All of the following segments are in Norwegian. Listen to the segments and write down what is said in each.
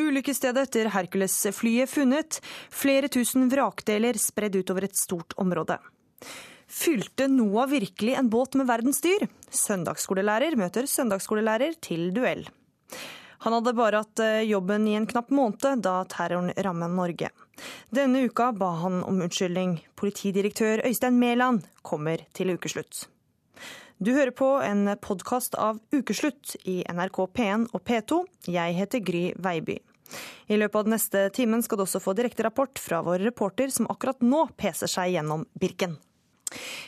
Ulykkesstedet etter Hercules-flyet funnet. Flere tusen vrakdeler spredd utover et stort område. Fylte Noah virkelig en båt med verdensdyr? Søndagsskolelærer møter søndagsskolelærer til duell. Han hadde bare hatt eh, jobben i en knapp måned da terroren rammet Norge. Denne uka ba han om unnskyldning. Politidirektør Øystein Mæland kommer til ukeslutt. Du hører på en podkast av Ukeslutt i NRK P1 og P2. Jeg heter Gry Veiby. I løpet av den neste timen skal du også få direkte rapport fra vår reporter som akkurat nå peser seg gjennom Birken.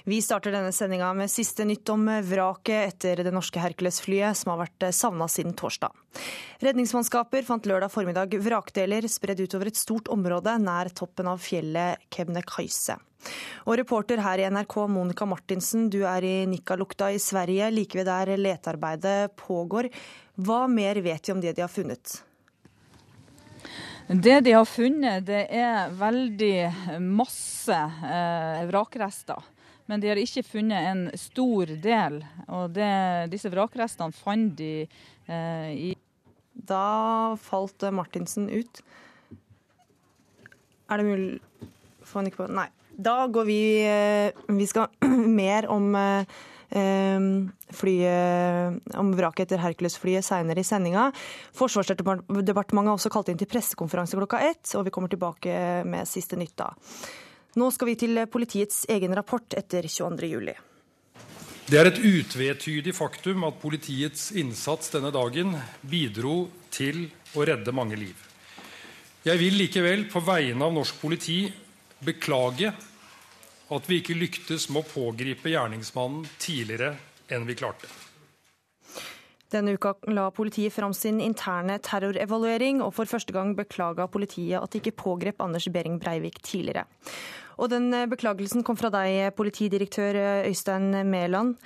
Vi starter denne sendinga med siste nytt om vraket etter det norske Hercules-flyet, som har vært savna siden torsdag. Redningsmannskaper fant lørdag formiddag vrakdeler spredd utover et stort område nær toppen av fjellet Kebnekaise. Og reporter her i NRK, Monica Martinsen, du er i Nikkaluokta i Sverige, like ved der letearbeidet pågår. Hva mer vet vi om det de har funnet? Det de har funnet, det er veldig masse eh, vrakrester. Men de har ikke funnet en stor del. Og det, disse vrakrestene fant de eh, i Da falt Martinsen ut. Er det mulig Får han ikke på Nei. Da går vi eh, Vi skal mer om eh, flyet, om vraket etter Hercules-flyet senere i sendinga. Forsvarsdepartementet har også kalt inn til pressekonferanse klokka ett, og vi kommer tilbake med siste nytt da. Nå skal vi til politiets egen rapport etter 22.07. Det er et utvetydig faktum at politiets innsats denne dagen bidro til å redde mange liv. Jeg vil likevel på vegne av norsk politi beklage at vi ikke lyktes med å pågripe gjerningsmannen tidligere enn vi klarte. Denne uka la politiet fram sin interne terrorevaluering, og for første gang beklaga politiet at de ikke pågrep Anders Behring Breivik tidligere. Og den beklagelsen kom fra deg, politidirektør Øystein Mæland.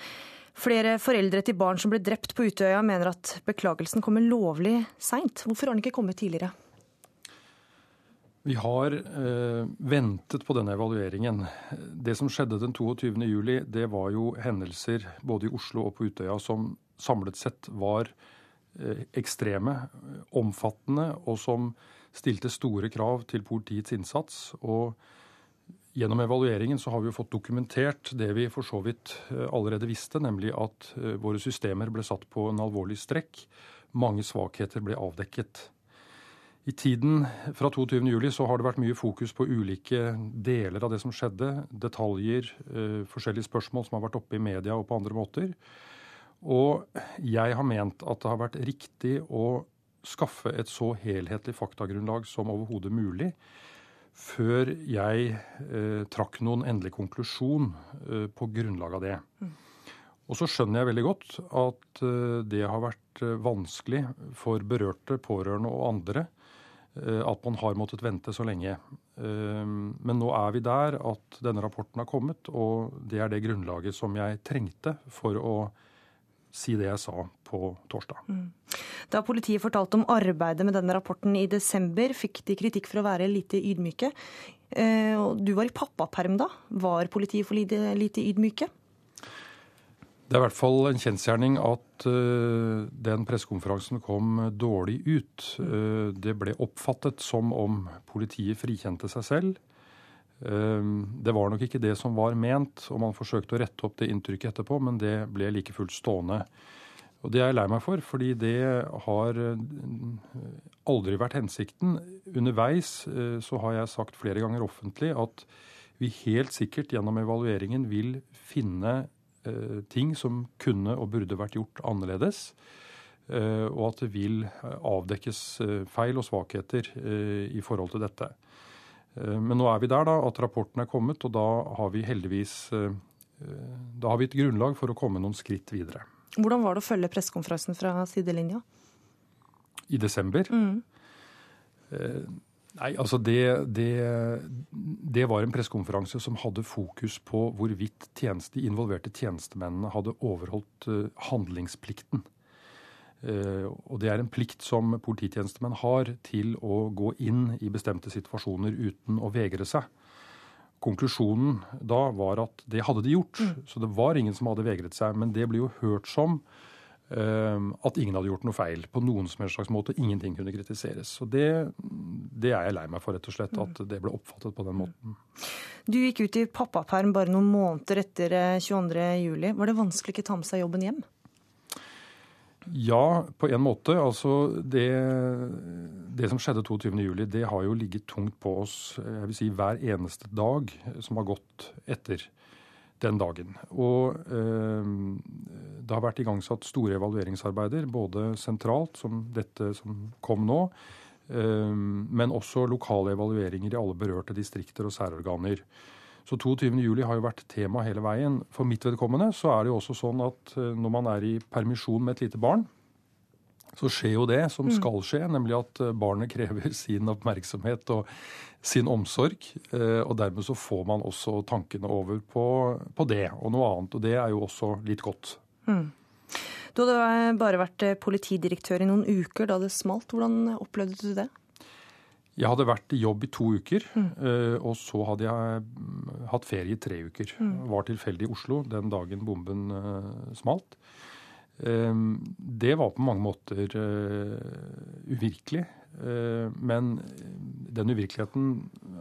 Flere foreldre til barn som ble drept på Utøya, mener at beklagelsen kommer lovlig seint. Hvorfor har den ikke kommet tidligere? Vi har eh, ventet på denne evalueringen. Det som skjedde den 22.07, det var jo hendelser både i Oslo og på Utøya som samlet sett var eh, ekstreme, omfattende, og som stilte store krav til politiets innsats. Og gjennom evalueringen så har vi jo fått dokumentert det vi for så vidt eh, allerede visste, nemlig at eh, våre systemer ble satt på en alvorlig strekk. Mange svakheter ble avdekket. I tiden fra 22.07 så har det vært mye fokus på ulike deler av det som skjedde. Detaljer, eh, forskjellige spørsmål som har vært oppe i media og på andre måter. Og jeg har ment at det har vært riktig å skaffe et så helhetlig faktagrunnlag som overhodet mulig før jeg eh, trakk noen endelig konklusjon eh, på grunnlag av det. Mm. Og så skjønner jeg veldig godt at eh, det har vært eh, vanskelig for berørte, pårørende og andre at man har måttet vente så lenge. Eh, men nå er vi der at denne rapporten har kommet, og det er det grunnlaget som jeg trengte for å si det jeg sa på torsdag. Mm. Da politiet fortalte om arbeidet med denne rapporten i desember, fikk de kritikk for å være lite ydmyke. Eh, du var i pappaperm da. Var politiet for lite ydmyke? Det er i hvert fall en kjensgjerning at uh, den pressekonferansen kom dårlig ut. Uh, det ble oppfattet som om politiet frikjente seg selv. Uh, det var nok ikke det som var ment, og man forsøkte å rette opp det inntrykket etterpå, men det ble like fullt stående. Og det er jeg lei meg for, fordi det har aldri vært hensikten. Underveis så har jeg sagt flere ganger offentlig at vi helt sikkert gjennom evalueringen vil finne ting som kunne og burde vært gjort annerledes. Eh, og at det vil avdekkes eh, feil og svakheter i forhold til dette. Men nå er vi der da, at rapporten er kommet, og da har vi heldigvis da har vi et grunnlag for å komme noen skritt videre. Hvordan var det å følge pressekonferansen fra sidelinja? I desember? Mm. Nei, altså det, det, det var en pressekonferanse som hadde fokus på hvorvidt tjeneste, de involverte tjenestemennene hadde overholdt uh, handlingsplikten. Uh, og det er en plikt som polititjenestemenn har til å gå inn i bestemte situasjoner uten å vegre seg. Konklusjonen da var at det hadde de gjort, mm. så det var ingen som hadde vegret seg. Men det ble jo hørt som at ingen hadde gjort noe feil på noen som helst slags måte. Ingenting kunne kritiseres. Og det, det, er jeg lei meg for, rett og slett, at det ble oppfattet på den måten. Du gikk ut i pappaperm bare noen måneder etter 22.07. Var det vanskelig ikke ta med seg jobben hjem? Ja, på en måte. Altså det, det som skjedde 22.07, det har jo ligget tungt på oss jeg vil si, hver eneste dag som har gått etter den dagen. Og eh, det har vært igangsatt store evalueringsarbeider, både sentralt, som dette som kom nå, eh, men også lokale evalueringer i alle berørte distrikter og særorganer. Så 22.07 har jo vært tema hele veien. For mitt vedkommende så er det jo også sånn at eh, når man er i permisjon med et lite barn, så skjer jo det som mm. skal skje, nemlig at eh, barnet krever sin oppmerksomhet og sin omsorg. Eh, og dermed så får man også tankene over på, på det og noe annet. Og det er jo også litt godt. Mm. Du hadde bare vært politidirektør i noen uker da det smalt. Hvordan opplevde du det? Jeg hadde vært i jobb i to uker, mm. Eh, og så hadde jeg mm, hatt ferie i tre uker. Mm. Var tilfeldig i Oslo den dagen bomben smalt. Um, det var på mange måter uh, uvirkelig. Uh, men den uvirkeligheten,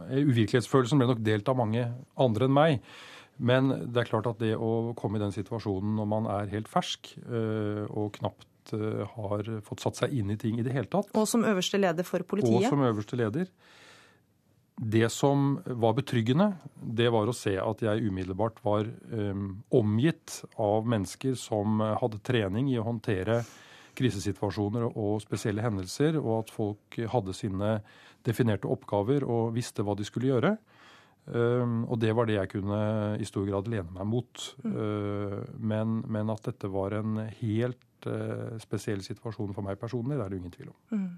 uvirkelighetsfølelsen ble nok delt av mange andre enn meg. Men det er klart at det å komme i den situasjonen når man er helt fersk og knapt Eh, har fått satt seg inn i ting i det hele tatt. Og som øverste leder for politiet? Og som øverste leder. Det som var betryggende, det var å se at jeg umiddelbart var um, omgitt av mennesker som hadde trening i å håndtere krisesituasjoner og spesielle hendelser, og at folk hadde sine definerte oppgaver og visste hva de skulle gjøre. Um, og det var det jeg kunne i stor grad lene meg mot. Mm. Uh, men, men, at dette var en helt uh, spesiell situasjon for meg personlig, det er det ingen tvil om. Mm.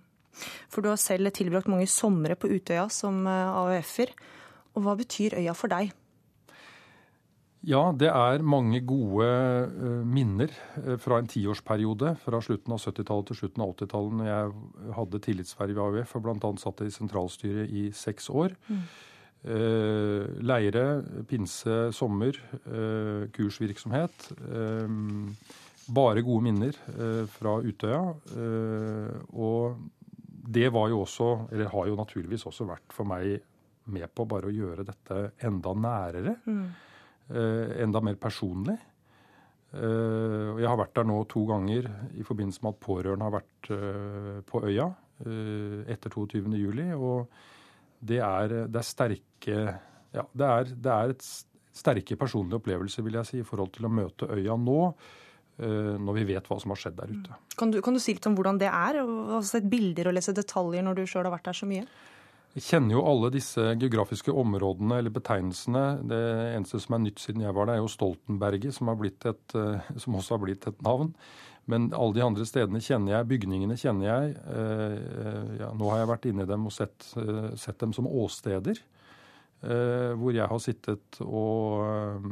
For du har selv tilbrakt mange somre på Utøya som uh, AUF-er. Og hva betyr øya for deg? Ja, det er mange gode uh, minner fra en tiårsperiode. Fra slutten av 70-tallet til slutten av 80-tallet, når jeg hadde tillitsverv i AUF og bl.a. satt i sentralstyret i seks år. Mm. Leire, pinse, sommer, kursvirksomhet. Bare gode minner eh, fra Utøya. Eh, og det var jo også, eller har jo naturligvis også vært for meg med på bare å gjøre dette enda nærere. Mm. Eh, enda mer personlig. Uh, jeg har vært der nå to ganger i forbindelse med at pårørende har vært uh, på øya etter 22.07. Og det er, det er sterke ja, det er, det er et sterke personlige opplevelser, vil jeg si, i forhold til å møte øya nå. Eh, når vi vet hva som har skjedd der ute. Kan du, kan du si litt om hvordan det er? å se bilder og lese detaljer når du sjøl har vært der så mye? Jeg kjenner jo alle disse geografiske områdene eller betegnelsene. Det eneste som er nytt siden jeg var der, er jo Stoltenberget, som, et, eh, som også har blitt et navn. Men alle de andre stedene kjenner jeg, bygningene kjenner jeg. Eh, ja, nå har jeg vært inni dem og sett, sett dem som åsteder. Eh, hvor jeg har sittet og eh,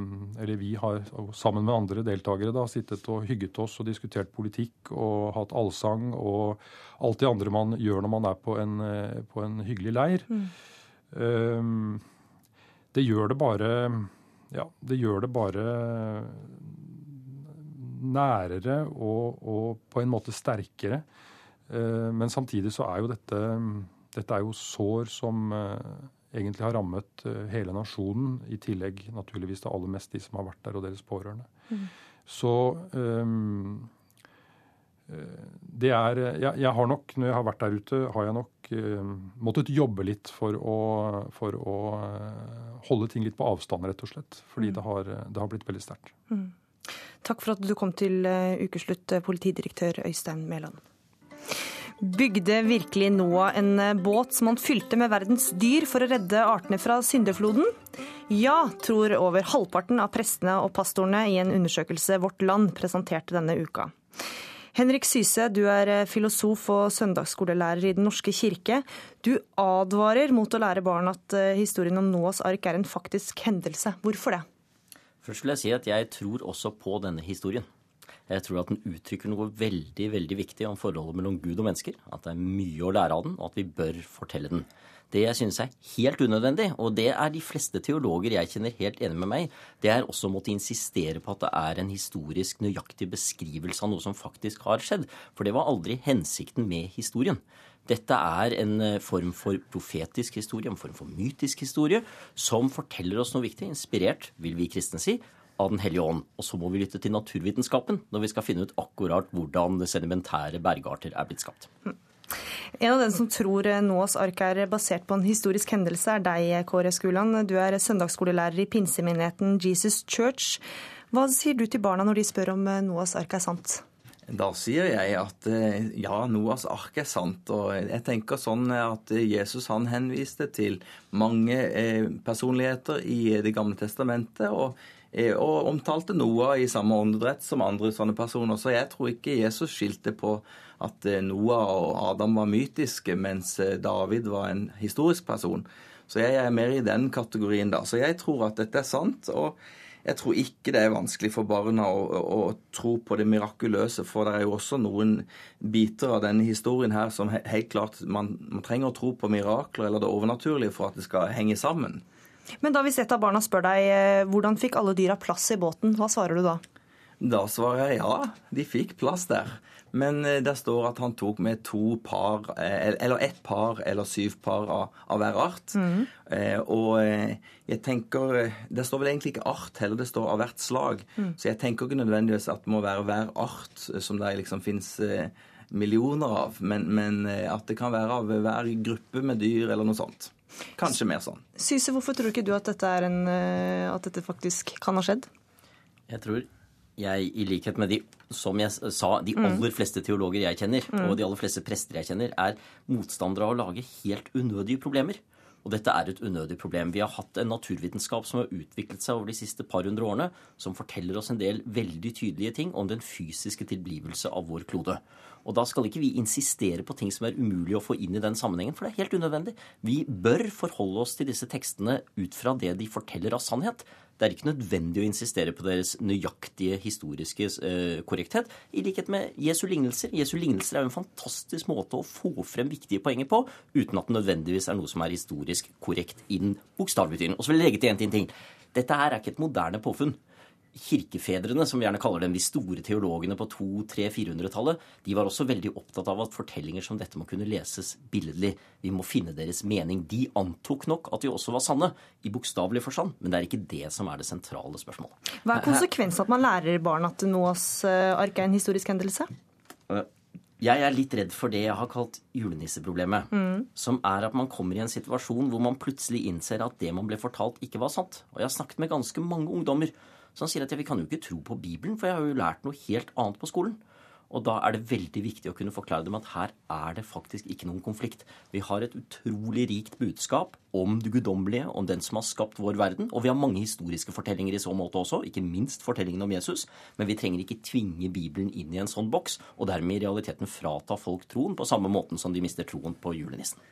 Eller vi har sammen med andre deltakere da, sittet og hygget oss og diskutert politikk og hatt allsang og alt det andre man gjør når man er på en, eh, på en hyggelig leir. Mm. Det gjør det bare Ja, det gjør det bare nærere og, og på en måte sterkere. Men samtidig så er jo dette Dette er jo sår som egentlig har rammet eh, hele nasjonen, i tillegg naturligvis det aller mest de som har vært der, og deres pårørende. Mm. Så um, det er jeg, jeg, har nok, når jeg har vært der ute, har jeg nok um, måttet jobbe litt for å, for å holde ting litt på avstand, rett og slett. Fordi mm. det, har, det, har, blitt veldig sterkt. Mm. Takk for at du kom til ukeslutt, politidirektør Øystein Mæland. Bygde virkelig Noah en eh, båt som han fylte med verdens dyr for å redde artene fra syndefloden? Ja, tror over halvparten av prestene og pastorene i en undersøkelse Vårt Land presenterte denne uka. Henrik Syse, du er eh, filosof og søndagsskolelærer i Den norske kirke. Du advarer mot å lære barn at eh, historien om Noas ark er en faktisk hendelse. Hvorfor det? Først vil jeg si at jeg tror også på denne historien. Jeg tror at den uttrykker noe veldig veldig viktig om forholdet mellom Gud og mennesker. At det er mye å lære av den, og at vi bør fortelle den. Det jeg synes er helt unødvendig, og det er de fleste teologer jeg kjenner helt enig med meg, det er også å måtte insistere på at det er en historisk nøyaktig beskrivelse av noe som faktisk har skjedd. For det var aldri hensikten med historien. Dette er en eh, form for profetisk historie, en form for mytisk historie, som forteller oss noe viktig, inspirert, vil vi kristne si, av Den hellige ånd. Og så må vi lytte til naturvitenskapen når vi skal finne ut akkurat hvordan sedimentære bergarter er blitt skapt. En av dem som tror Noas ark er basert på en historisk hendelse, er deg, Kåre Skuland. Du er søndagsskolelærer i pinsemenigheten Jesus Church. Hva sier du til barna når de spør om Noas ark er sant? Da sier jeg at eh, ja, Noas ark er sant. Og jeg tenker sånn at Jesus han henviste til mange eh, personligheter i Det gamle testamentet. og og omtalte Noah i samme åndedrett som andre sånne personer. Så jeg tror ikke Jesus skilte på at eh, Noah og Adam var mytiske, mens eh, David var en historisk person. Så jeg er mer i den kategorien, da. Så jeg tror at dette er sant. og jeg tror ikke det er vanskelig for barna å, å, å, tro på det mirakuløse, for det er jo også noen biter av denne historien her som helt klart man, man trenger å tro på mirakler eller det overnaturlige for at det skal henge sammen. Men da hvis et av barna spør deg eh, hvordan fikk alle dyra plass i båten, hva svarer du da? Da svarer jeg ja, de fikk plass der. Men eh, det står at han tok med to par, eh, eller ett par eller syv par av, av hver art. Mm. Og jeg tenker Det står vel egentlig ikke art heller, det står av hvert slag. Mm. Så jeg tenker ikke nødvendigvis at det må være hver art som det liksom fins millioner av, men, men, at det kan være av hver gruppe med dyr eller noe sånt. Kanskje mer sånn. Syse, hvorfor tror ikke du at dette, en, at dette faktisk kan ha skjedd? Jeg tror jeg, i likhet med de som jeg sa, de mm. aller fleste teologer jeg kjenner, mm. og de aller fleste prester jeg kjenner, er motstandere av å lage helt unødige problemer. Og dette er et unødig problem. Vi har hatt en naturvitenskap som har utviklet seg over de siste par hundre årene, som forteller oss en del veldig tydelige ting om den fysiske tilblivelse av vår klode. Og da skal ikke vi insistere på ting som er umulig å få inn i den sammenhengen, for det er helt unødvendig. Vi bør forholde oss til disse tekstene ut fra det de forteller av sannhet. Det er ikke nødvendig å insistere på deres nøyaktige historiske eh, korrekthet, i likhet med Jesu lignelser. Jesu lignelser er jo en fantastisk måte å få frem viktige poenger på, uten at det nødvendigvis er noe som er historisk korrekt i den bokstavelige. Og så vil jeg legge til en ting. Dette her er ikke et moderne påfunn kirkefedrene, som vi gjerne kaller dem, de store teologene på 200-400-tallet, de var også veldig opptatt av at fortellinger som dette må kunne leses billedlig. Vi må finne deres mening. De antok nok at de også var sanne, i bokstavelig forstand, men det er ikke det som er det sentrale spørsmålet. Hva er konsekvensen at man lærer barn at Noas eh, ark er en historisk hendelse? Eh, jeg er litt redd for det jeg har kalt julenisseproblemet. Mm. Som er at man kommer i en situasjon hvor man plutselig innser at det man ble fortalt, ikke var sant. Og jeg har snakket med ganske mange ungdommer så han sier at ja, vi kan jo ikke tro på Bibelen, for jeg har jo lært noe helt annet på skolen. Og da er det veldig viktig å kunne forklare dem at her er det faktisk ikke noen konflikt. Vi har et utrolig rikt budskap om det guddommelige, om den som har skapt vår verden. Og vi har mange historiske fortellinger i så måte også, ikke minst fortellingen om Jesus. Men vi trenger ikke tvinge Bibelen inn i en sånn boks, og dermed i realiteten frata folk troen på samme måten som de mister troen på julenissen.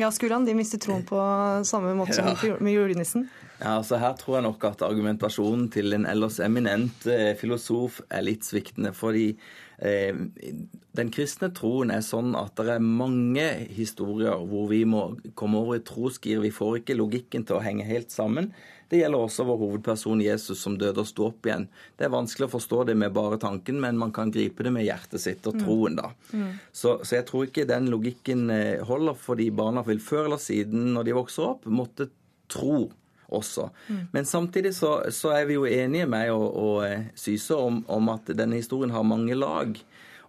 Ja, Skuland, de mister troen på samme måte som med julenissen. Ja, altså Her tror jeg nok at argumentasjonen til en ellers eminent eh, filosof er litt sviktende. Fordi den kristne troen er sånn at det er mange historier hvor vi må komme over i trosgir. Vi får ikke logikken til å henge helt sammen. Det gjelder også vår hovedperson Jesus som døde og sto opp igjen. Det er vanskelig å forstå det med bare tanken, men man kan gripe det med hjertet sitt og mm. troen, da. Mm. Så, så, jeg tror ikke den logikken eh, holder, fordi barna vil før eller siden, når de vokser opp, måtte tro også. Mm. Men samtidig så, så, er vi jo enige, med og, og eh, Syse, om, om, at denne historien har mange lag.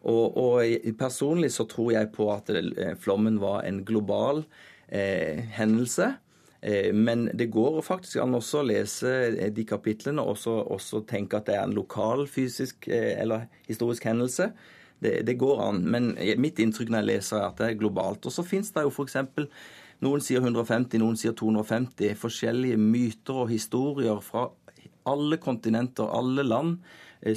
Og, og, personlig så tror jeg på at eh, flommen var en global eh, hendelse. Eh, men det går faktisk an også å lese de kapitlene og også, tenke at det er en lokal fysisk eh, eller historisk hendelse. Det, det, går an. Men mitt inntrykk når jeg leser, er at det er globalt. Og så fins det jo f.eks. Noen sier 150, noen sier 250 forskjellige myter og historier fra alle kontinenter, alle land,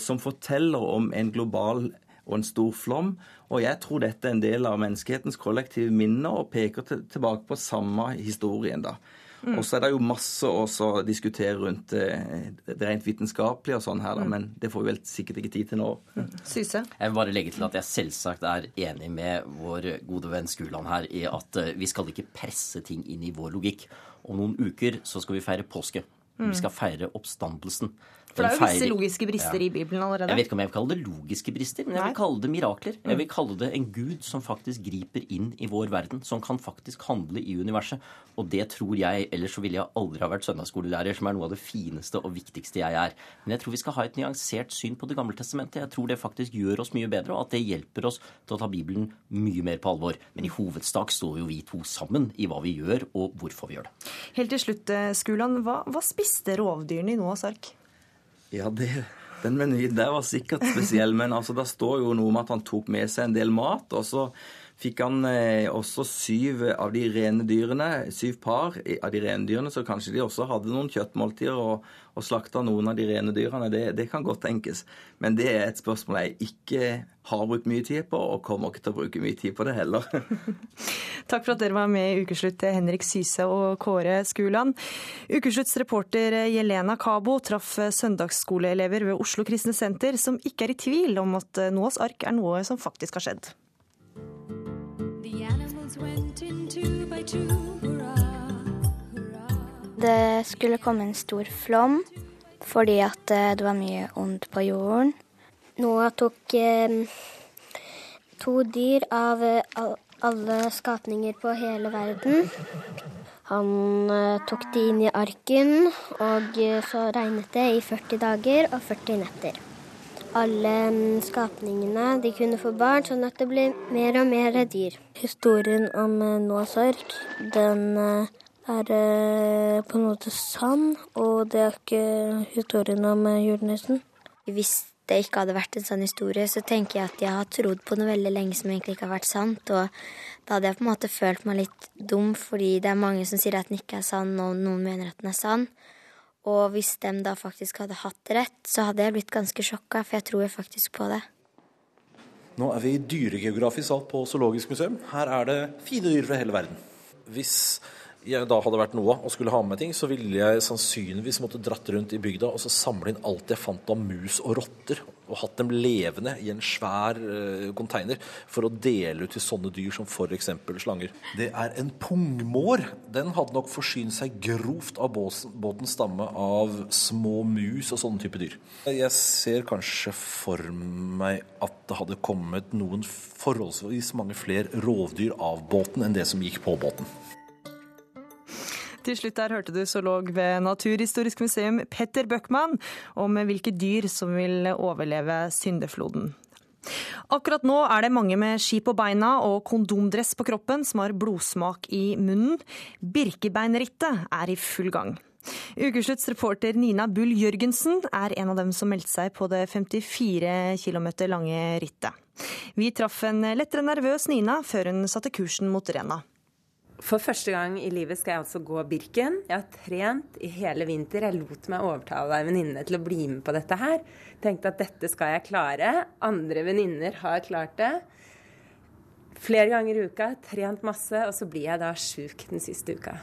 som forteller om en global og en stor flom. Og jeg tror dette er en del av menneskehetens kollektive minner og peker tilbake på samme historien. da. Mm. Og så er det jo masse å diskutere rundt eh, det rent vitenskapelige og sånn her, da, mm. men det får vi vel sikkert ikke tid til nå. Mm. Syse? Jeg vil bare legge til at jeg selvsagt er enig med vår gode venn Skuland her i at eh, vi skal ikke presse ting inn i vår logikk. Om noen uker så skal vi feire påske. Vi skal feire oppstandelsen. For det er jo visse logiske brister ja. i Bibelen allerede. Jeg vet ikke om jeg vil kalle det logiske brister, men jeg vil kalle det mirakler. Jeg vil kalle det en gud som faktisk griper inn i vår verden, som kan faktisk handle i universet. Og det tror jeg, ellers så ville jeg aldri ha vært søndagsskolelærer, som er noe av det fineste og viktigste jeg er. Men jeg tror vi skal ha et nyansert syn på Det gamle testamentet. Jeg tror det faktisk gjør oss mye bedre, og at det hjelper oss til å ta Bibelen mye mer på alvor. Men i hovedsak står jo vi to sammen i hva vi gjør, og hvorfor vi gjør det. Helt til slutt, Skulan, Skuland. Hva, hva spiste rovdyrene i Noas ark? Ja, det, den menyen der var sikkert spesiell, men altså, det står jo noe om at han tok med seg en del mat. og så fikk han eh, også syv av de rene dyrene, syv par av de rene dyrene, så kanskje de også hadde noen kjøttmåltider og, og slakta noen av de rene dyrene. Det, det, kan godt tenkes. Men det er et spørsmål jeg ikke har brukt mye tid på, og kommer ikke til å bruke mye tid på det heller. Takk for at dere var med i Ukeslutt, Henrik Syse og Kåre Skuland. Ukeslutts reporter Jelena Kabo traff søndagsskoleelever ved Oslo Kristne Senter som ikke er i tvil om at Noas ark er noe som faktisk har skjedd. Det skulle komme en stor flom fordi at eh, det var mye ondt på jorden. Noah tok eh, to dyr av eh, alle skapninger på hele verden. Han eh, tok de inn i arken, og eh, så regnet det i 40 dager og 40 netter alle skapningene de kunne få barn, sånn at det ble mer og mer dyr. Historien om eh, Noahs ark, den eh, er eh, på en måte sann, og det er ikke historien om julenissen. Hvis det ikke hadde vært en sånn historie, så tenker jeg at jeg har trodd på noe veldig lenge som egentlig ikke har vært sant. Og da hadde jeg på en måte følt meg litt dum, fordi det er mange som sier at den ikke er sann, og noen mener at den er sann. Og hvis de da faktisk hadde hatt rett, så hadde jeg blitt ganske sjokka, for jeg tror jeg faktisk på det. Nå er vi dyregeografisk sal på Zoologisk museum. Her er det fine dyr fra hele verden. Hvis jeg da hadde vært Noah og skulle ha med ting, så ville jeg sannsynligvis måtte dratt rundt i bygda og så samle inn alt jeg fant av mus og rotter, og hatt dem levende i en svær uh, for å dele ut til sånne dyr som f.eks. slanger. Det er en pungmår. Den hadde nok forsynt seg grovt av båtens stamme av små mus og sånne type dyr. Jeg ser kanskje for meg at det hadde kommet noen forholdsvis mange flere rovdyr av båten enn det som gikk på båten. Til slutt der hørte du zoolog ved Naturhistorisk museum Petter Bøckmann om hvilke dyr som vil overleve syndefloden. Akkurat nå er det mange med ski på beina og kondomdress på kroppen som har blodsmak i munnen. Birkebeinrittet er i full gang. Ukeslutts reporter Nina Bull Jørgensen er en av dem som meldte seg på det 54 km lange rittet. Vi traff en lettere nervøs Nina før hun satte kursen mot Rena. For første gang i livet skal jeg altså gå Birken. Jeg har trent i hele vinter. Jeg lot meg overtale ei venninne til å bli med på dette her. Tenkte at dette skal jeg klare. Andre venninner har klart det. Flere ganger i uka, trent masse, og så blir jeg da sjuk den siste uka.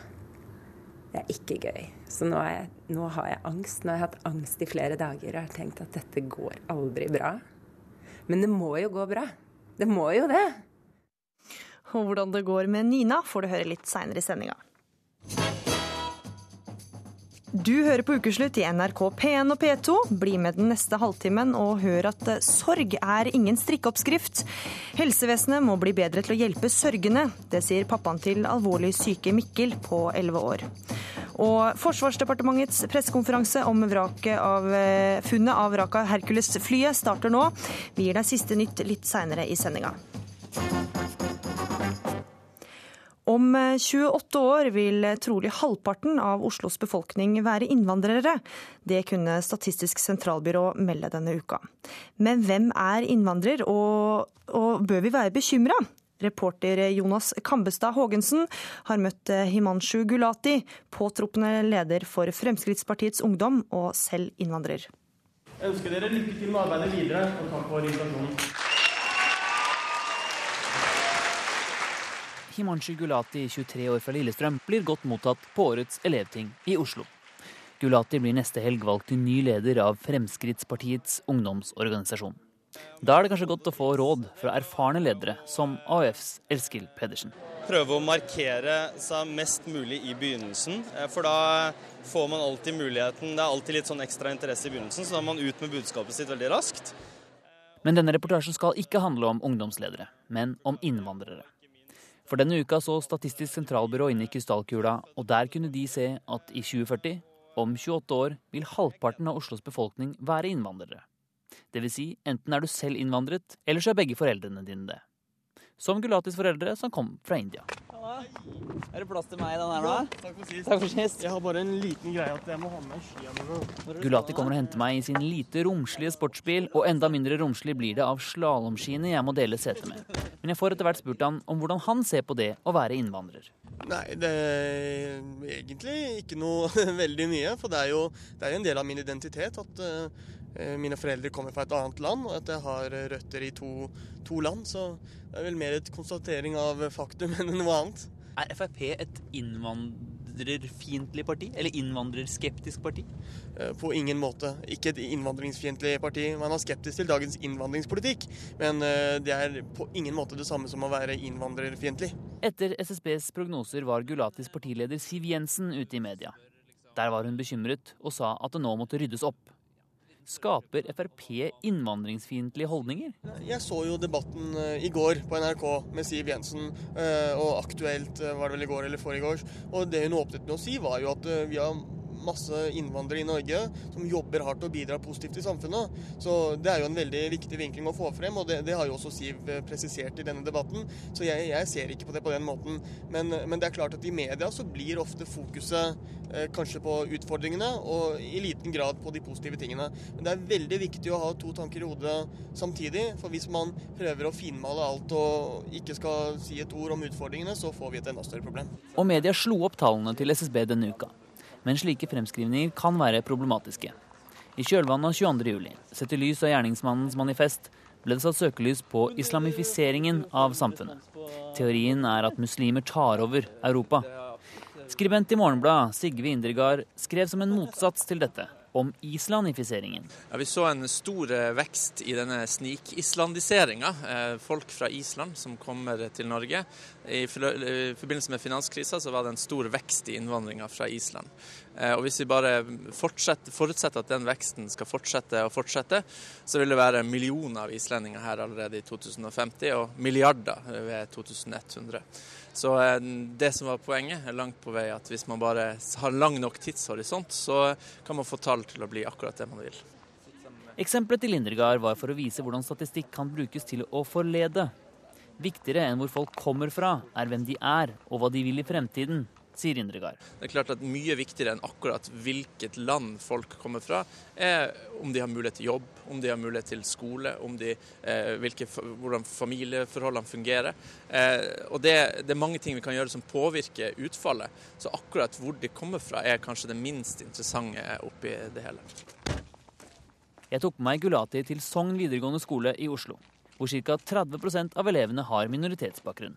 Det er ikke gøy. Så nå, jeg, nå har jeg angst. Nå har jeg hatt angst i flere dager og har tenkt at dette går aldri bra. Men det må jo gå bra. Det må jo det. Og hvordan det går med Nina, får du høre litt seinere i sendinga. Du hører på Ukeslutt i NRK P1 og P2. Bli med den neste halvtimen og hør at eh, sorg er ingen strikkeoppskrift. Helsevesenet må bli bedre til å hjelpe sørgende. Det sier pappaen til alvorlig syke Mikkel på 11 år. Og Forsvarsdepartementets pressekonferanse om av, eh, funnet av vraket av Hercules-flyet starter nå. Vi gir deg siste nytt litt seinere i sendinga. Om 28 eh, år vil trolig halvparten av Oslos befolkning være innvandrere. Det kunne Statistisk sentralbyrå melde denne uka. Men hvem er innvandrer, og, og bør vi være bekymra? Reporter Jonas Kambestad Haagensen har møtt eh, Himanshu Gulati, påtroppende leder for Fremskrittspartiets Ungdom og selv innvandrer. Jeg ønsker dere lykke til med arbeidet videre, og takk for invitasjonen. Himanshu Gulati, 23 år fra Lillestrøm, blir godt mottatt på årets elevting i Oslo. Gulati blir neste helg valgt til ny leder av Fremskrittspartiets ungdomsorganisasjon. Da er det kanskje godt å få råd fra erfarne ledere som AUFs Elskil Pedersen. Prøve å markere seg mest mulig i begynnelsen, eh, for da får man alltid muligheten. Det er alltid litt sånn ekstra interesse i begynnelsen, så da er man ut med budskapet sitt veldig raskt. Men denne reportasjen skal ikke handle om ungdomsledere, men om innvandrere. For denne uka så Statistisk sentralbyrå inn i krystallkula, og der kunne de se at i 2040, om 28 år, vil halvparten av Oslos befolkning være innvandrere. Dvs. Si, enten er du selv innvandret, eller så er begge foreldrene dine det. Som Gulatis foreldre, som kom fra India. Er det plass til meg i den her nå? Takk for sist. Takk for sist. Jeg har bare en liten greie at jeg må ha med skia mine. Gulati kommer og henter meg i sin lite romslige sportsbil, og enda mindre romslig blir det av slalåmskiene jeg må dele sete med. Men jeg får etter hvert spurt han om hvordan han ser på det å være innvandrer. Nei, det er egentlig ikke noe veldig mye. For det er jo, det er en del av min identitet at uh, mine foreldre kommer fra et annet land, og at jeg har røtter i to, to land. Så det er vel mer et konstatering av faktum enn noe annet. Er Frp et innvandrerfiendtlig parti? Eller innvandrerskeptisk parti? Eh, På ingen måte. Ikke et innvandringsfiendtlig parti. Man er skeptisk til dagens innvandringspolitikk, men eh, det er på ingen måte det samme som å være innvandrerfiendtlig. Etter SSBs prognoser var Gulatis partileder Siv Jensen ute i media. Der var hun bekymret og sa at det nå måtte ryddes opp. Skaper Frp innvandringsfiendtlige holdninger? Jeg så jo debatten eh, i går på NRK med Siv Jensen, eh, og Aktuelt eh, var det vel i går eller forrige år. Og det hun åpnet med å si, var jo at vi har masse innvandrere i Norge som jobber hardt og bidrar positivt i samfunnet. Så det er jo en veldig viktig vinkling å få frem, og det, det har jo også Siv eh, presisert i denne debatten. Så jeg, jeg ser ikke på det på den måten. Men, men det er klart at i media så blir ofte fokuset eh, kanskje på utfordringene, og i liten grad på de positive tingene. Men det er veldig viktig å ha to tanker i hodet samtidig. For hvis man prøver å finmale alt og ikke skal si et ord om utfordringene, så får vi et enda større problem. Og media slo opp tallene til SSB denne uka. Men slike fremskrivninger kan være problematiske. I kjølvannet av 22.07, sett i lys av gjerningsmannens manifest, ble det satt søkelys på islamifiseringen av samfunnet. Teorien er at muslimer tar over Europa. Skribent i Morgenbladet, Sigve Indregard, skrev som en motsats til dette om islandifiseringen. Ja, vi så en stor eh, vekst i denne snikislandiseringa. Eh, folk fra Island som kommer til Norge. I forbindelse med finanskrisa så var det en stor vekst i innvandringa fra Island. Eh, og Hvis vi bare forutsetter at den veksten skal fortsette og fortsette, så vil det være millioner av islendinger her allerede i 2050, og milliarder ved 2100. Så det som var poenget, er langt på vei at hvis man bare har lang nok tidshorisont, så kan man få tall til å bli akkurat det man vil. Eksempelet til Lindregard var for å vise hvordan statistikk kan brukes til å forlede. Viktigere enn hvor folk kommer fra, er hvem de er og hva de vil i fremtiden, sier Indregard. Det er klart at Mye viktigere enn akkurat hvilket land folk kommer fra, er om de har mulighet til jobb, om de har mulighet til skole, om de, eh, hvilke, hvordan familieforholdene fungerer. Eh, og det, det, er mange ting vi kan gjøre som påvirker utfallet. Så akkurat hvor de kommer fra, er kanskje det minst interessante oppi det hele. Jeg tok med meg Gulati til Sogn videregående skole i Oslo, hvor ca. 30% av elevene har minoritetsbakgrunn.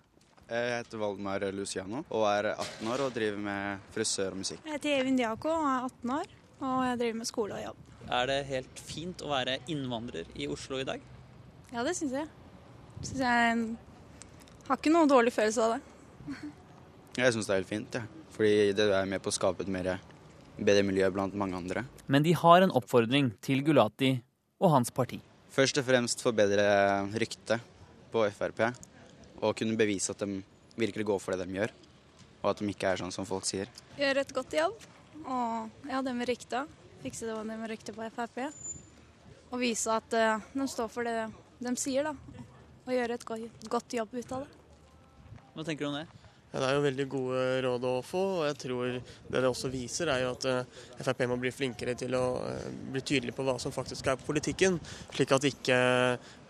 Jeg heter Valdemar Luciano og er 18 år og driver med frisør og musikk. Jeg heter Evin Diako og er 18 år, og jeg driver med skole og jobb. Er det helt fint å være innvandrer i Oslo i dag? Ja, det syns jeg. Synes jeg har ikke noe dårlig følelse av det. Jeg syns det er helt fint, ja. fordi det er med på å skape et mer bedre miljø blant mange andre. Men de har en oppfordring til Gulati og hans parti. Først og fremst forbedre ryktet på Frp og kunne bevise at de virkelig går for det de gjør, og at de ikke er sånn som folk sier. Gjøre et godt jobb, og ja, det med rykta. Fikse det med ryktet på Frp. Og vise at uh, de står for det de sier, da. Og gjøre et godt jobb ut av det. Hva tenker du om det? Det er jo veldig gode råd å få, og jeg tror det det også viser, er jo at uh, Frp må bli flinkere til å uh, bli tydelig på hva som faktisk er politikken, slik at ikke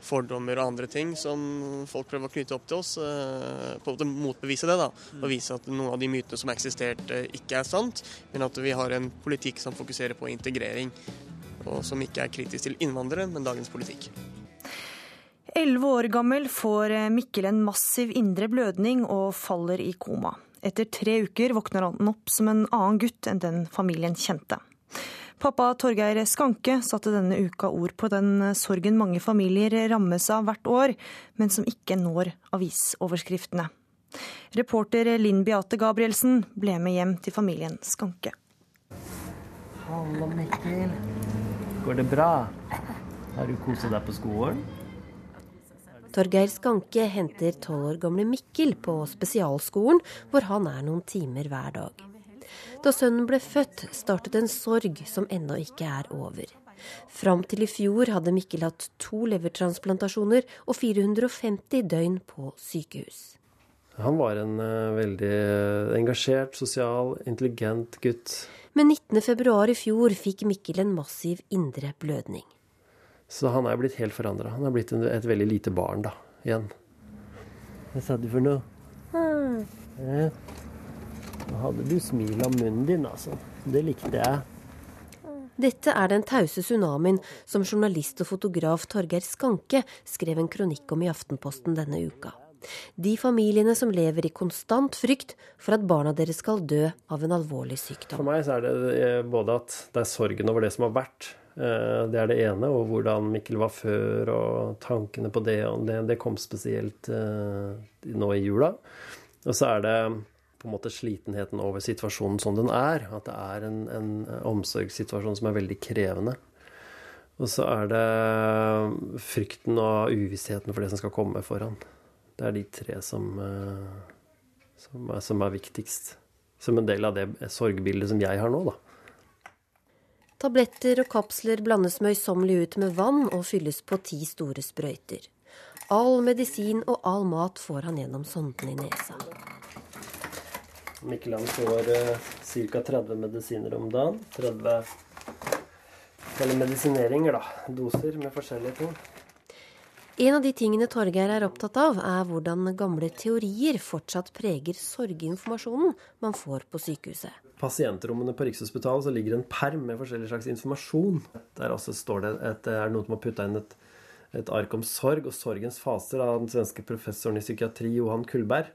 fordommer og andre ting som folk prøver å knytte opp til oss, uh, på en måte motbevise det. da, Og vise at noen av de mytene som har eksistert, ikke er sant, men at vi har en politikk som fokuserer på integrering, og som ikke er kritisk til innvandrere, men dagens politikk. Elleve år gammel får Mikkel en massiv indre blødning og faller i koma. Etter tre uker våkner han opp som en annen gutt enn den familien kjente. Pappa Torgeir Skanke satte denne uka ord på den sorgen mange familier rammes av hvert år, men som ikke når avisoverskriftene. Reporter Linn Beate Gabrielsen ble med hjem til familien Skanke. Hallo, Mikkel. Går det bra? Har du koset deg på skolen? Torgeir Skanke henter tolv år gamle Mikkel på spesialskolen, hvor han er noen timer hver dag. Da sønnen ble født, startet en sorg som ennå ikke er over. Fram til i fjor hadde Mikkel hatt to levertransplantasjoner og 450 døgn på sykehus. Han var en uh, veldig engasjert, sosial, intelligent gutt. Men 19.2 i fjor fikk Mikkel en massiv indre blødning. Så han er blitt helt forandra. Han er blitt et veldig lite barn da, igjen. Hva sa du for noe? Mm. Ja. Nå hadde du smil om munnen din, altså. Det likte jeg. Dette er den tause tsunamien som journalist og fotograf Torgeir Skanke skrev en kronikk om i Aftenposten denne uka. De familiene som lever i konstant frykt for at barna deres skal dø av en alvorlig sykdom. For meg så er det eh, både at det er sorgen over det som har vært, det er det ene. Og hvordan Mikkel var før, og tankene på det. Og det, det kom spesielt uh, nå i jula. Og så er det på en måte slitenheten over situasjonen som den er. At det er en, en omsorgssituasjon som er veldig krevende. Og så er det frykten og uvissheten for det som skal komme foran. Det er de tre som, uh, som, er, som er viktigst. Som en del av det sorgbildet som jeg har nå, da. Tabletter og kapsler blandes møysommelig ut med vann og fylles på ti store sprøyter. All medisin og all mat får han gjennom sonden i nesa. Mikkeland får eh, ca. 30 medisiner om dagen. 30 eller medisineringer, da. Doser med forskjellige ting. En av de tingene Torgeir er opptatt av, er hvordan gamle teorier fortsatt preger sorginformasjonen man får på sykehuset pasientrommene på Rikshospitalet så ligger en perm med forskjellig slags informasjon. Der også står det at det er noen som har putta inn et, et, ark om sorg og sorgens faser av den svenske professoren i psykiatri Johan Kullberg,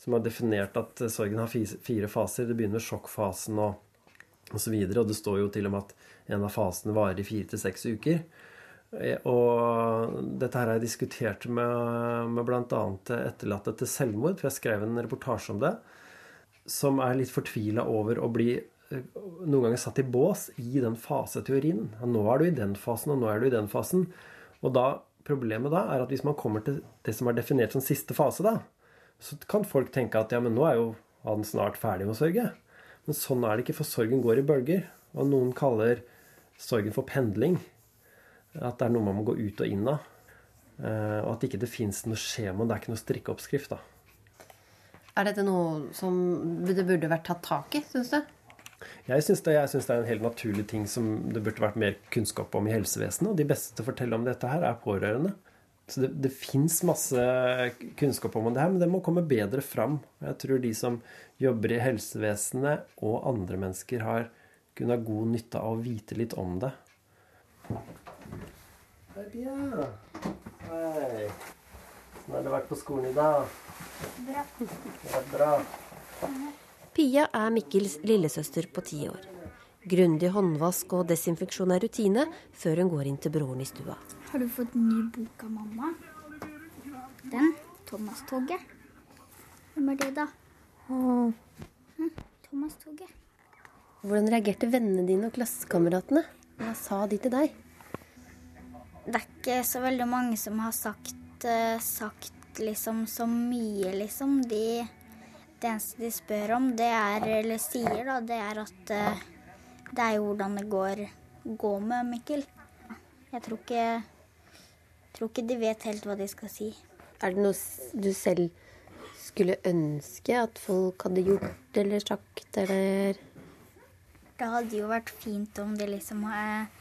som har definert at sorgen har fire faser. Det begynner med sjokkfasen og osv. Og, og det står jo til og med at en av fasene varer i fire til seks uker. Og dette her har jeg diskutert med, med bl.a. etterlatte til selvmord, for jeg skrev en reportasje om det som er litt fortvila over å bli eh, noen ganger satt i bås i den faseteorien. Nå er du i den fasen, og nå er du i den fasen. Og da, problemet da er at hvis man kommer til det som er definert som siste fase, da, så kan folk tenke at ja, men nå er jo han snart ferdig med å sørge. Men sånn er det ikke, for sorgen går i bølger. Og noen kaller sorgen for pendling. At det er noe man må gå ut og inn av. Eh, og at ikke det fins noe skjema, det er ikke noe strikkeoppskrift. da. Er dette noe som det burde vært tatt tak i, syns du? Jeg syns det, det, er en helt naturlig ting som det burde vært mer kunnskap om i helsevesenet. Og de beste til å fortelle om dette her er pårørende. Så det, det fins masse kunnskap om det her, men det må komme bedre fram. Jeg tror de som jobber i helsevesenet og andre mennesker, har kunnet ha god nytte av å vite litt om det. Hei, Pia. Hei. Hvordan har det vært på skolen i dag? Bra. Det bra. Pia er Mikkels lillesøster på ti år. Grundig håndvask og desinfeksjon er rutine før hun går inn til broren i stua. Har du fått ny bok av mamma? Den? Thomas-toget. Hvem er det, da? Hm, Thomas-toget. Hvordan reagerte vennene dine og klassekameratene? Hva sa de til deg? Det er ikke så veldig mange som har sagt, uh, sagt liksom så mye, liksom. De, det eneste de spør om, det er, eller sier, da, det er at uh, det er jo hvordan det går, går med Mikkel. Jeg tror ikke, tror ikke de vet helt hva de skal si. Er det noe du selv skulle ønske at folk hadde gjort eller sagt, eller Det hadde jo vært fint om de liksom hadde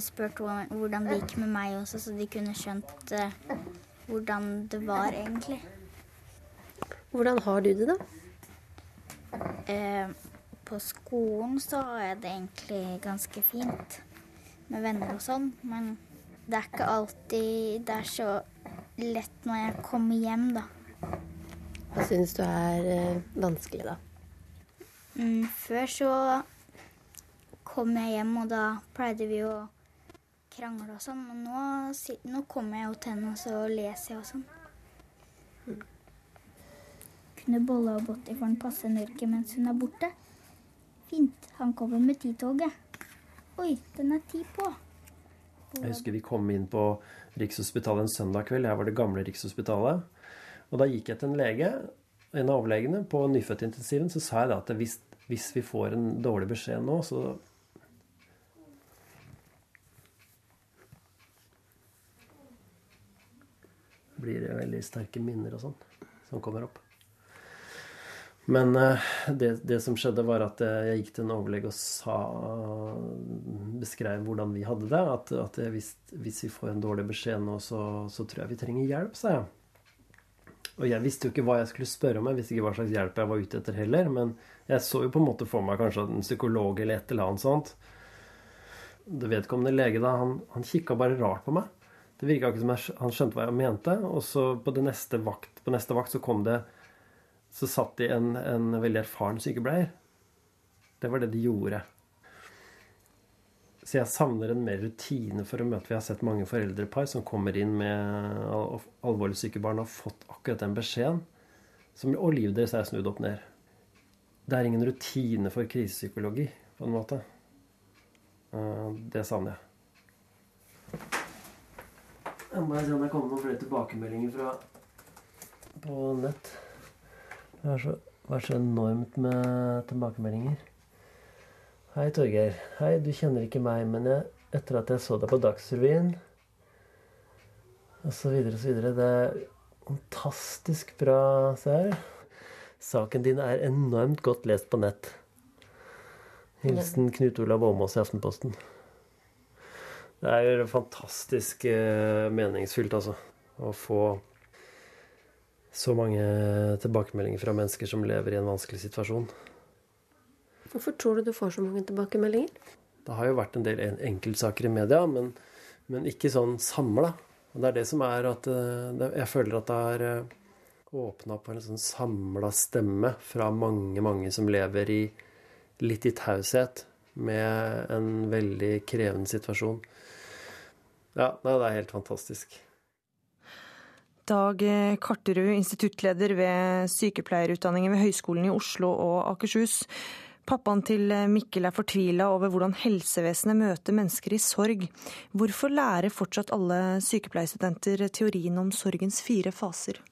spurt hvordan det gikk med meg også, så de kunne skjønt uh, hvordan det var egentlig. Hvordan har du det, da? Eh, på skolen så har jeg det egentlig ganske fint med venner og sånn. Men det er ikke alltid det er så lett når jeg kommer hjem, da. Hva syns du er eh, vanskelig, da? Mm, før så kom jeg hjem, og da pleide vi å krangle og sånn. Men nå, nå kommer jeg jo til henne, og så leser jeg og sånn. Kunne Bolle og botti for den passe Norge mens hun er borte. Fint. Han kommer med Ti-toget. Oi, den er ti på. Jeg husker vi kom inn på Rikshospitalet en søndag kveld. Her var det gamle Rikshospitalet. Og da gikk jeg til en lege, en av overlegene, på nyfødtintensiven. Så sa jeg da at hvis, hvis vi får en dårlig beskjed nå, så blir det veldig sterke minner og sånn som kommer opp. Men eh, det, det som skjedde, var at eh, jeg gikk til en overlege og sa beskrev hvordan vi hadde det. At, at hvis, hvis vi får en dårlig beskjed nå, så, så tror jeg vi trenger hjelp, sa jeg. Og jeg visste jo ikke hva jeg skulle spørre om, jeg visste ikke hva slags hjelp jeg var ute etter heller. Men jeg så jo på en måte for meg kanskje en psykolog eller et eller annet sånt. Det vedkommende lege da, han, han kikka bare rart på meg. Det virka ikke som han skjønte hva jeg mente. Og så på, neste vakt, på neste vakt så kom det Så satt de en, en veldig erfaren sykepleier. Det var det de gjorde. Så jeg savner en mer rutine for å møte Vi har sett mange foreldrepar som kommer inn med al- alvorlig syke barn og har fått akkurat den beskjeden. Som, og livet deres er snudd opp ned. Det er ingen rutine for krisepsykologi, på en måte. Eh, Det savner jeg. Jeg må se om det kommer noen flere tilbakemeldinger fra på nett. Det har så, vært så enormt med tilbakemeldinger. Hei, Torgeir. Hei, du kjenner ikke meg, men jeg, etter at jeg så deg på Dagsrevyen og så videre og så videre Det er fantastisk bra, se her. Saken din er enormt godt lest på nett. Hilsen Knut Olav Åmås i Aftenposten. Det er jo fantastisk eh, meningsfylt, altså. Å få så mange tilbakemeldinger fra mennesker som lever i en vanskelig situasjon. Hvorfor tror du du får så mange tilbakemeldinger? Det har jo vært en del enkeltsaker i media, men, men ikke sånn samla. Og det er det som er at eh, Jeg føler at det har åpna på en sånn samla stemme fra mange, mange som lever i litt i taushet med en veldig krevende situasjon. Ja, nei, det er helt fantastisk. Dag Karterud, instituttleder ved sykepleierutdanningen ved Høgskolen i Oslo og Akershus. Pappaen til Mikkel er fortvila over hvordan helsevesenet møter mennesker i sorg. Hvorfor lærer fortsatt alle sykepleierstudenter teorien om sorgens fire faser?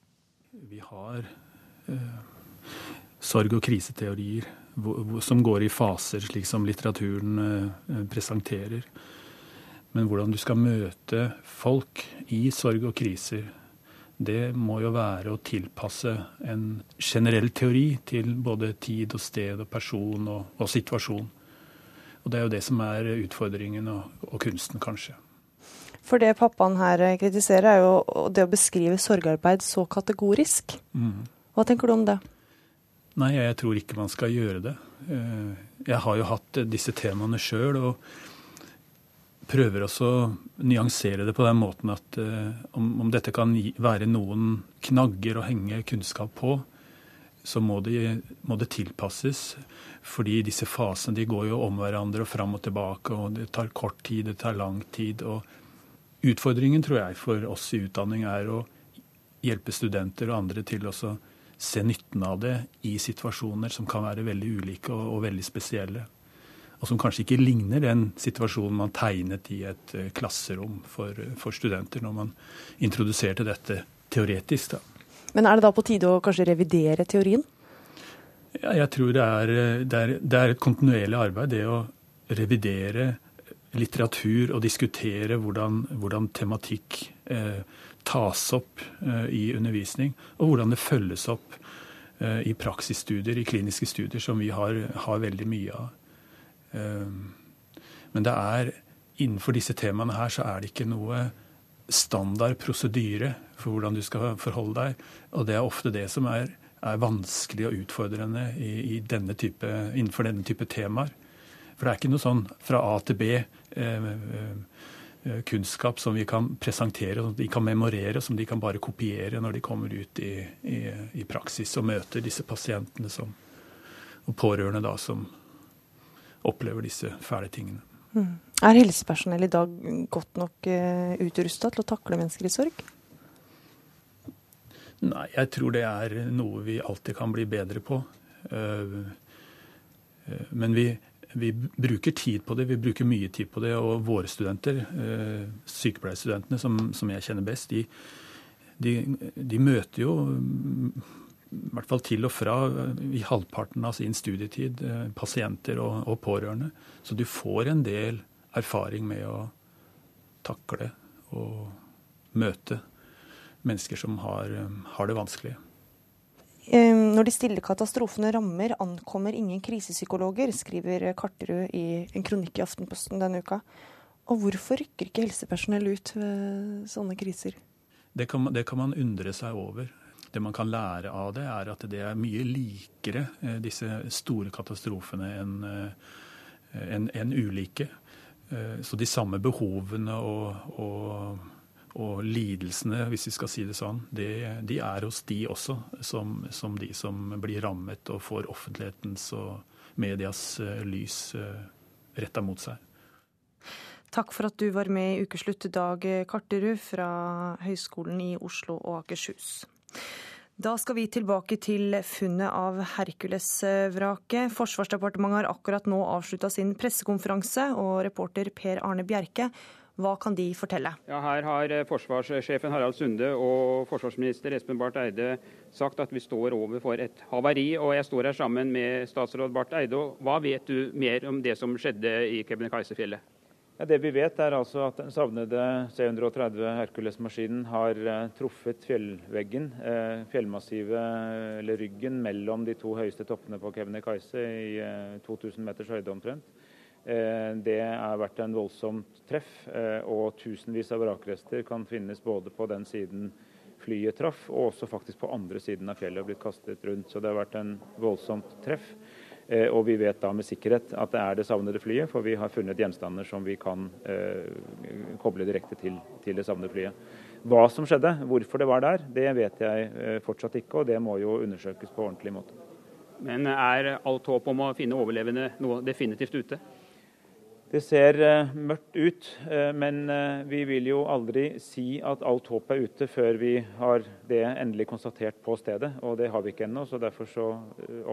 Vi har eh, sorg- og kriseteorier hvor, hvor, som går i faser, slik som litteraturen eh, presenterer. Men hvordan du skal møte folk i sorg og kriser, det må jo være å tilpasse en generell teori til både tid og sted og person og, og situasjon. Og det er jo det som er utfordringen og, og kunsten, kanskje. For det pappaen her kritiserer, er jo det å beskrive sorgarbeid så kategorisk. Mm. Hva tenker du om det? Nei, jeg tror ikke man skal gjøre det. Eh, Jeg har jo hatt disse temaene sjøl, og prøver også å nyansere det på den måten at uh, om, om dette kan være noen knagger å henge kunnskap på, så må det, må det tilpasses. Fordi disse fasene de går jo om hverandre og fram og tilbake, og det tar kort tid, det tar lang tid. og Utfordringen tror jeg for oss i utdanning er å hjelpe studenter og andre til å se nytten av det i situasjoner som kan være veldig ulike og, og veldig spesielle. Og som kanskje ikke ligner den situasjonen man tegnet i et eh, klasserom for, for studenter når man introduserte dette teoretisk. Da. Men er det da på tide å kanskje revidere teorien? Ja, jeg tror det er, eh, det, er, det er et kontinuerlig arbeid, det å revidere litteratur og diskutere hvordan, hvordan tematikk eh, tas opp eh, i undervisning, og hvordan det følges opp eh, i praksisstudier, i kliniske studier, som vi har, har veldig mye av. Eh, men det er, innenfor disse temaene her så er det ikke noe standard prosedyre for hvordan du skal forholde deg, og det er ofte det som er, er vanskelig og utfordrende i, i denne type, innenfor denne type temaer. For det er ikke noe sånn fra A til B. Eh, eh, kunnskap som vi kan presentere, som de kan memorere, som de kan bare kopiere når de kommer ut i, i, i praksis og møter disse pasientene som, og pårørende da, som opplever disse fæle tingene. Mm. Er helsepersonell i dag godt nok uh, utrusta til å takle mennesker i sorg? Nei, jeg tror det er noe vi alltid kan bli bedre på. Uh, uh, men vi, vi, bruker tid på det, vi bruker mye tid på det. Og våre studenter, uh, sykepleierstudentene som, som, jeg kjenner best, de, de, de møter jo i hvert fall til og fra i halvparten av sin studietid pasienter og, og pårørende. Så du får en del erfaring med å takle og møte mennesker som har, har det vanskelig. Når de stille katastrofene rammer, ankommer ingen krisepsykologer, skriver Karterud i en kronikk i Aftenposten denne uka. Og hvorfor rykker ikke helsepersonell ut ved sånne kriser? Det kan, det kan, man undre seg over. Det man kan lære av det, er at det er mye likere, eh, disse store katastrofene, enn en, en ulike. Eh, så de samme behovene og, og, og, lidelsene, hvis vi skal si det sånn, de, de er hos de også, som, som, de som blir rammet og får offentlighetens og medias eh, lys retta mot seg. Takk for at du var med i Ukeslutt, Dag Karterud fra Høgskolen i Oslo og Akershus. Da skal vi tilbake til funnet av Hercules-vraket. Forsvarsdepartementet har akkurat nå avslutta sin pressekonferanse, og reporter Per Arne Bjerke, hva kan de fortelle? Ja, her har forsvarssjefen Harald Sunde og forsvarsminister Espen Barth Eide sagt at vi står overfor et havari, og jeg står her sammen med statsråd Barth Eide. Hva vet du mer om det som skjedde i Kebnekaisefjellet? Ja, det vi vet er altså at Den savnede C-130 Hercules-maskinen har uh, truffet fjellveggen, uh, fjellmassivet, eller ryggen mellom de to høyeste toppene på Kebnekaise i uh, 2000 meters høyde omtrent. Det har vært en voldsomt treff, og tusenvis av vrakrester kan finnes både på den siden flyet traff, og også faktisk på andre siden av fjellet og blitt kastet rundt. Så det har vært en voldsomt treff. Eh, og vi vet da med sikkerhet at det er det savnede flyet, for vi har funnet gjenstander som vi kan eh, koble direkte til, til, det savnede flyet. Hva som skjedde, hvorfor det var der, det vet jeg eh, fortsatt ikke, og det må jo undersøkes på ordentlig måte. Men er alt håp om å finne overlevende nå definitivt ute? Det ser uh, mørkt ut, uh, men uh, vi vil jo aldri si at alt håp er ute før vi har det endelig konstatert på stedet. Og det har vi ikke ennå, så derfor så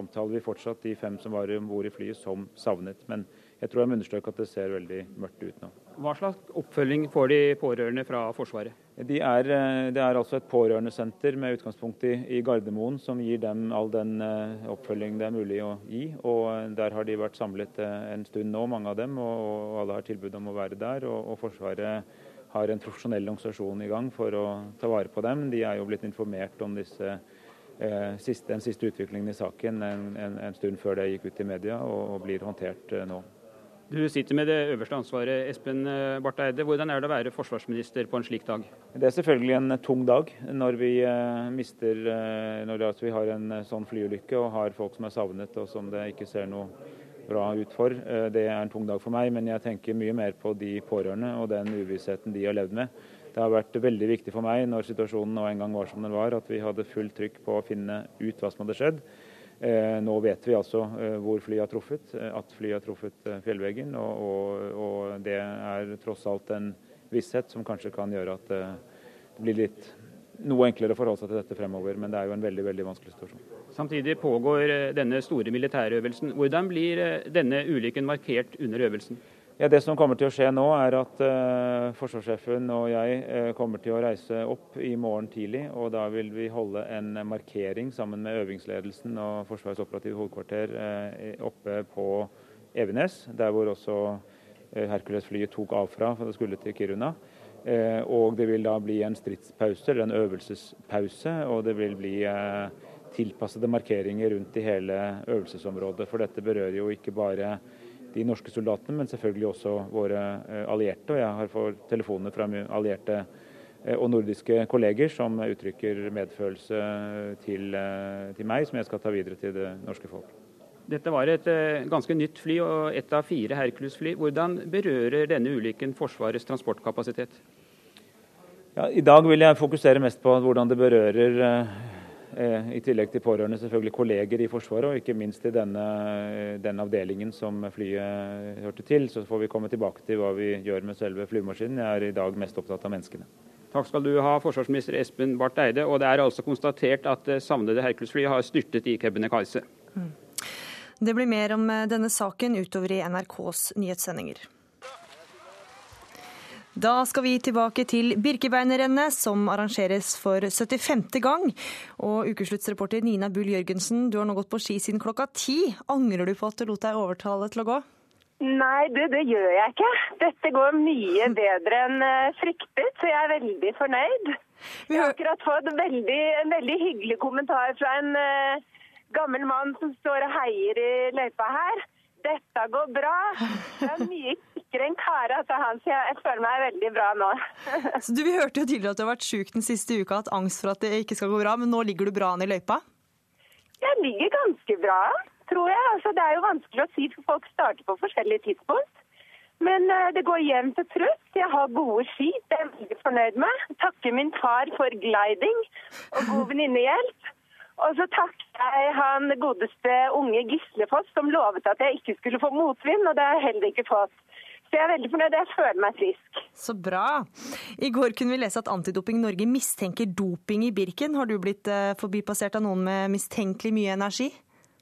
omtaler vi fortsatt de fem som var om bord i flyet som savnet. Men jeg tror jeg må understreke at det ser veldig mørkt ut nå. Hva slags oppfølging får de pårørende fra Forsvaret? De er, eh, det er altså et pårørendesenter med utgangspunkt i, i, Gardermoen som gir dem all den uh, oppfølging det er mulig å gi. og eh, Der har de vært samlet en stund nå, mange av dem, og, og, alle har tilbud om å være der. og, og Forsvaret har en profesjonell organisasjon i gang for å ta vare på dem. De er jo blitt informert om disse, siste, den siste utviklingen i saken en, en, en, stund før det gikk ut i media, og, og blir håndtert nå. Du sitter med det øverste ansvaret, Espen eh, Barth Eide. Hvordan er det å være forsvarsminister på en slik dag? Det er selvfølgelig en tung dag når vi eh, mister eh, Når vi har en sånn flyulykke og har folk som er savnet og som det ikke ser noe bra ut for. Det er en tung dag for meg, men jeg tenker mye mer på de pårørende og den uvissheten de har levd med. Det har vært veldig viktig for meg når situasjonen nå en gang var som den var, at vi hadde fullt trykk på å finne ut hva som hadde skjedd. Eh, nå vet vi altså eh, hvor flyet har truffet, eh, at flyet har truffet fjellveggen. Og, og, og, det er tross alt en visshet som kanskje kan gjøre at det blir litt noe enklere å forholde seg til dette fremover, men det er jo en veldig veldig vanskelig situasjon. Samtidig pågår denne store militærøvelsen. Hvordan blir denne ulykken markert under øvelsen? Ja, Det som kommer til å skje nå, er at uh, forsvarssjefen og jeg uh, kommer til å reise opp i morgen tidlig. og Da vil vi holde en markering sammen med øvingsledelsen og Forsvarets operative hovedkvarter uh, oppe på Evenes, der hvor også Hercules-flyet tok av fra for det skulle til Kiruna. og Det vil da bli en stridspause, eller en øvelsespause, og det vil bli tilpassede markeringer rundt i hele øvelsesområdet. For dette berører jo ikke bare de norske soldatene, men selvfølgelig også våre eh, allierte. Og jeg har fått telefoner fra allierte eh, og nordiske kolleger som uttrykker medfølelse til, eh, til, meg, som jeg skal ta videre til det norske folk. Dette var et ganske nytt fly og ett av fire Hercules-fly. Hvordan berører denne ulykken Forsvarets transportkapasitet? Ja, I dag vil jeg fokusere mest på hvordan det berører, i tillegg til pårørende, selvfølgelig kolleger i Forsvaret, og ikke minst i denne, denne, avdelingen som flyet hørte til. Så får vi komme tilbake til hva vi gjør med selve flymaskinen. Jeg er i dag mest opptatt av menneskene. Takk skal du ha, forsvarsminister Espen Barth Eide. Og det er altså konstatert at det savnede Hercules-flyet har styrtet i Kebnekaise. Mm. Det blir mer om eh, denne saken utover i NRKs nyhetssendinger. Da skal vi tilbake til Birkebeinerrennet, som arrangeres for 75. gang. Og ukesluttsreporter Nina Bull Jørgensen, du har nå gått på ski siden klokka ti. Angrer du på at du lot deg overtale til å gå? Nei, det, det gjør jeg ikke. Dette går mye bedre enn eh, fryktet, så jeg er veldig fornøyd. Jeg har akkurat fått veldig, en veldig hyggelig kommentar fra en uh, gammel mann som står og heier i løypa her. Dette går bra. Det er mye kvikkere enn Kara, sa han, så jeg føler meg veldig bra nå. så du, Vi hørte jo tidligere at du har vært sjuk den siste uka, hatt angst for at det ikke skal gå bra, men nå ligger du bra an i løypa? Jeg ligger ganske bra tror jeg. Altså, det er jo vanskelig å si, for folk starter på forskjellige tidspunkt. Men uh, det går jevnt og trutt. Jeg har gode ski, det er jeg veldig fornøyd med. Takker min far for gliding og god venninnehjelp. Og så takker jeg han godeste unge Gislefoss som lovet at jeg ikke skulle få motvind, og det har jeg heller ikke fått. Så jeg er veldig fornøyd. Jeg føler meg frisk. Så bra. I går kunne vi lese at Antidoping Norge mistenker doping i Birken. Har du blitt uh, forbipassert av noen med mistenkelig mye energi?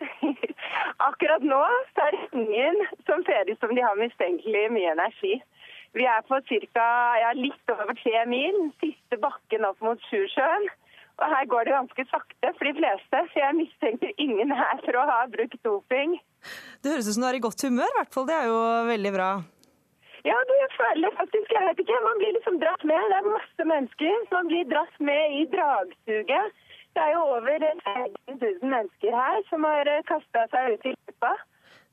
Akkurat nå er det ingen som ser ut som de har mistenkelig mye energi. Vi er på cirka, Ja, litt over tre mil, siste bakken opp mot Sjusjøen. Og her går det ganske sakte for de fleste, så jeg mistenker ingen her for å ha brukt doping. Det høres ut som du er i godt humør, i hvert fall. Det er jo veldig bra. Ja, du, jeg føler faktisk Jeg vet ikke. Man blir liksom dratt med. Det er masse mennesker. Man blir dratt med i dragsuget det er jo over 16 000 mennesker her som har eh, kasta seg ut i løypa.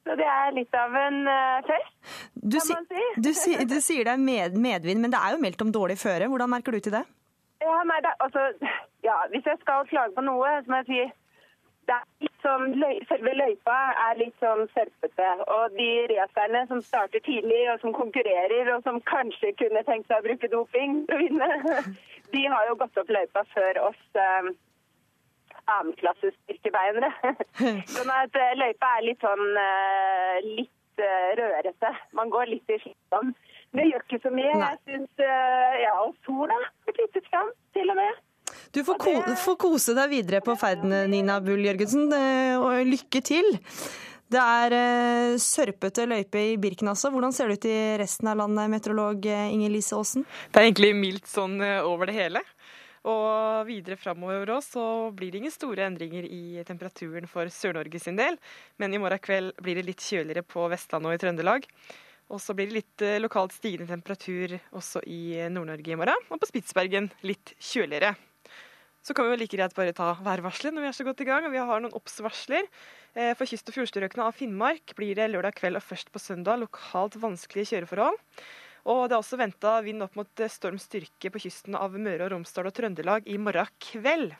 Så det er litt av en uh, fest, du kan man si. Du, si, du sier det er med, medvind, men det er jo meldt om dårlig føre. Hvordan merker du til det? Ja, nei, det, altså, ja, Hvis jeg skal klage på noe, så må jeg si sånn, Selve løypa er litt sånn sørpete. Og de racerne som starter tidlig og som konkurrerer, og som kanskje kunne tenkt seg å bruke doping for å vinne, de har jo gått opp løypa før oss. eh, annenklasses styrkebeinere. sånn at eh, løypa er litt sånn eh, litt eh, rørete. Man går litt i skittene. Men det gjør ikke så mye. Jeg syns Ja, og sola har tittet fram, til og med. Du får, ko får kose deg videre på ferden, Nina Bull Jørgensen, og lykke til. Det er sørpete løype i Birken altså. Hvordan ser det ut i resten av landet, meteorolog Inger Lise Aasen? Det er egentlig mildt sånn over det hele. Og videre framover òg så blir det ingen store endringer i temperaturen for Sør-Norge sin del. Men i morgen kveld blir det litt kjøligere på Vestlandet og i Trøndelag. Og så blir det litt eh, lokalt stigende temperatur også i Nord-Norge i morgen. Og på Spitsbergen litt kjøligere. Så kan vi jo like greit bare ta værvarselet når vi er så godt i gang. og Vi har noen obs-varsler. Eh, for kyst- og fjordstrøkene av Finnmark blir det lørdag kveld og først på søndag lokalt vanskelige kjøreforhold. Og det er også venta vind opp mot eh, storm styrke på kysten av Møre og Romsdal og Trøndelag i morgen kveld.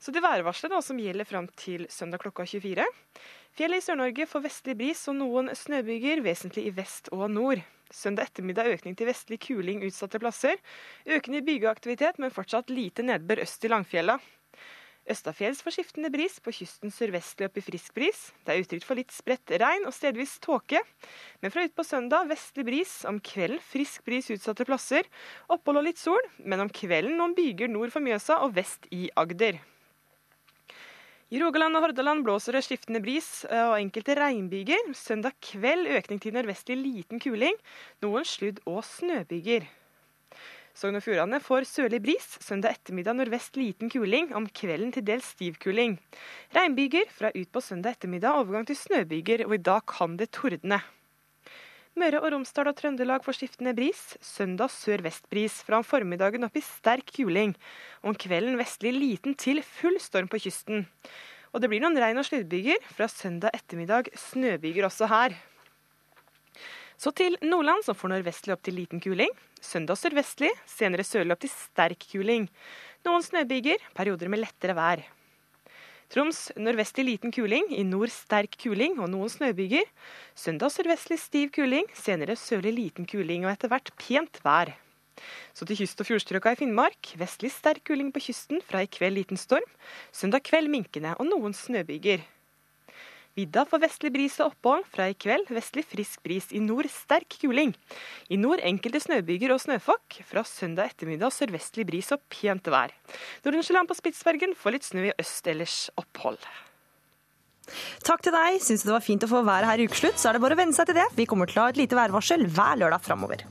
Så det værvarselet da, som gjelder fram til søndag klokka 24. Fjellet i Sør-Norge får vestlig bris og noen snøbyger, vesentlig i vest og nord. Søndag ettermiddag økning til vestlig kuling utsatte plasser. Økende bygeaktivitet, men fortsatt lite nedbør øst i Langfjella. Østafjells får skiftende bris, på kysten sørvestlig opp i frisk bris. Det er utrygt for litt spredt regn og stedvis tåke. Men fra utpå søndag vestlig bris, om kvelden frisk bris utsatte plasser. Opphold og litt sol, men om kvelden noen byger nord for Mjøsa og vest i Agder. I Rogaland og Hordaland blåser det skiftende bris eh, og enkelte regnbyger. Søndag kveld økning til nordvestlig liten kuling. Noen sludd- og snøbyger. Sogn og Fjordane får sørlig bris. Søndag ettermiddag nordvest liten kuling. Om kvelden til dels stiv kuling. Regnbyger fra ut på søndag ettermiddag overgang til snøbyger, og i dag kan det tordne. Møre og Romsdal og Trøndelag får skiftende bris. Søndag sør-vest-bris. Fra om formiddagen opp i sterk kuling. Om kvelden vestlig liten til full storm på kysten. Og det blir noen regn- og sluddbyger. Fra søndag ettermiddag snøbyger også her. Så til Nordland, som får nordvestlig opp til liten kuling. Søndag sørvestlig, senere sørlig opp til sterk kuling. Noen snøbyger, perioder med lettere vær. Troms nordvestlig liten kuling, i nord sterk kuling og noen snøbyger. Søndag sørvestlig stiv kuling, senere sørlig liten kuling og etter hvert pent vær. Så til kyst- og fjordstrøka i Finnmark. Vestlig sterk kuling på kysten, fra i kveld liten storm. Søndag kveld minkende og noen snøbyger. Vidda får vestlig bris og opphold. Fra i kveld vestlig frisk bris. I nord sterk kuling. I nord enkelte snøbyger og snøfokk. Fra søndag ettermiddag sørvestlig bris og pent vær. Nordensjøland på Spitsbergen får litt snø i øst, ellers opphold. Takk til deg. Syns du det var fint å få været her i ukeslutt, så er det bare å venne seg til det. Vi kommer til å ha et lite værvarsel hver lørdag framover.